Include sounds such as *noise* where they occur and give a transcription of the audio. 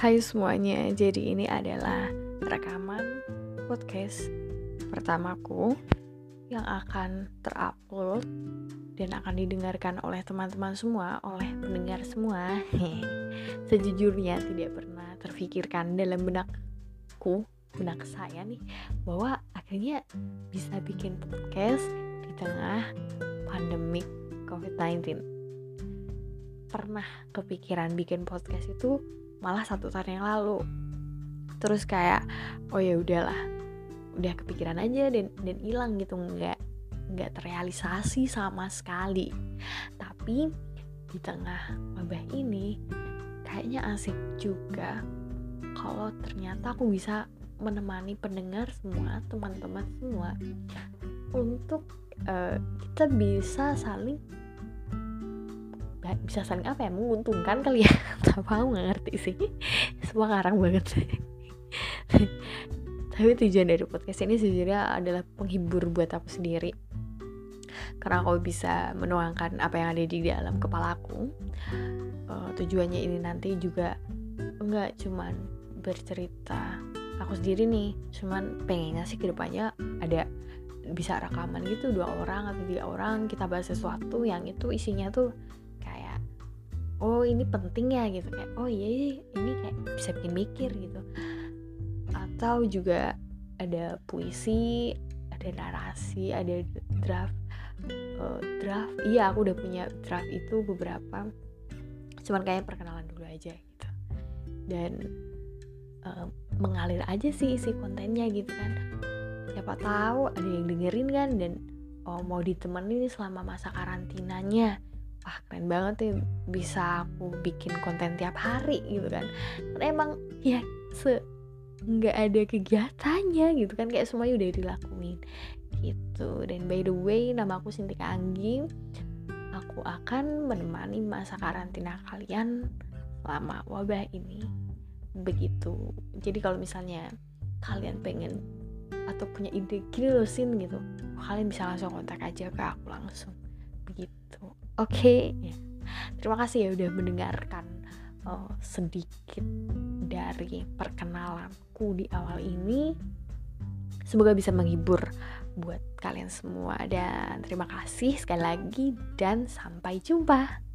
Hai semuanya, jadi ini adalah rekaman podcast pertamaku yang akan terupload dan akan didengarkan oleh teman-teman semua, oleh pendengar semua. *laughs* Sejujurnya tidak pernah terfikirkan dalam benakku, benak saya nih, bahwa akhirnya bisa bikin podcast di tengah pandemik COVID-19. Pernah kepikiran bikin podcast itu malah satu tahun yang lalu. Terus kayak oh ya udahlah udah kepikiran aja dan dan hilang gitu nggak nggak terrealisasi sama sekali. Tapi di tengah wabah ini kayaknya asik juga kalau ternyata aku bisa menemani pendengar semua teman-teman semua untuk uh, kita bisa saling bisa saling apa ya? Menguntungkan kali ya. *laughs* Apa aku nggak ngerti sih. Semua ngarang banget *laughs* tapi tujuan dari podcast ini sejujurnya adalah penghibur buat aku sendiri. Karena aku bisa menuangkan apa yang ada di dalam kepalaku uh, tujuannya ini nanti juga enggak cuman bercerita aku sendiri nih. Cuman pengennya sih ke depannya ada bisa rekaman gitu dua orang atau tiga orang kita bahas sesuatu yang itu isinya tuh oh ini penting ya gitu. Kayak oh iya, iya ini kayak bisa bikin mikir gitu. Atau juga ada puisi ada narasi ada draft uh, draft. Iya aku udah punya draft itu beberapa. Cuman kayak perkenalan dulu aja gitu. Dan uh, mengalir aja sih isi kontennya gitu kan. Siapa tahu ada yang dengerin kan dan oh, mau ditemenin selama masa karantinanya wah keren banget nih bisa aku bikin konten tiap hari gitu kan. Karena emang ya se nggak ada kegiatannya gitu kan. Kayak semuanya udah dilakuin gitu. Dan by the way nama aku Sintika Anggi. Aku akan menemani masa karantina kalian lama wabah ini. Begitu. Jadi kalau misalnya kalian pengen atau punya ide gini loh sin gitu kalian bisa langsung kontak aja ke aku langsung. Begitu oke. Okay. terima kasih ya udah mendengarkan uh, sedikit dari perkenalanku di awal ini. Semoga bisa menghibur buat kalian semua dan terima kasih sekali lagi dan sampai jumpa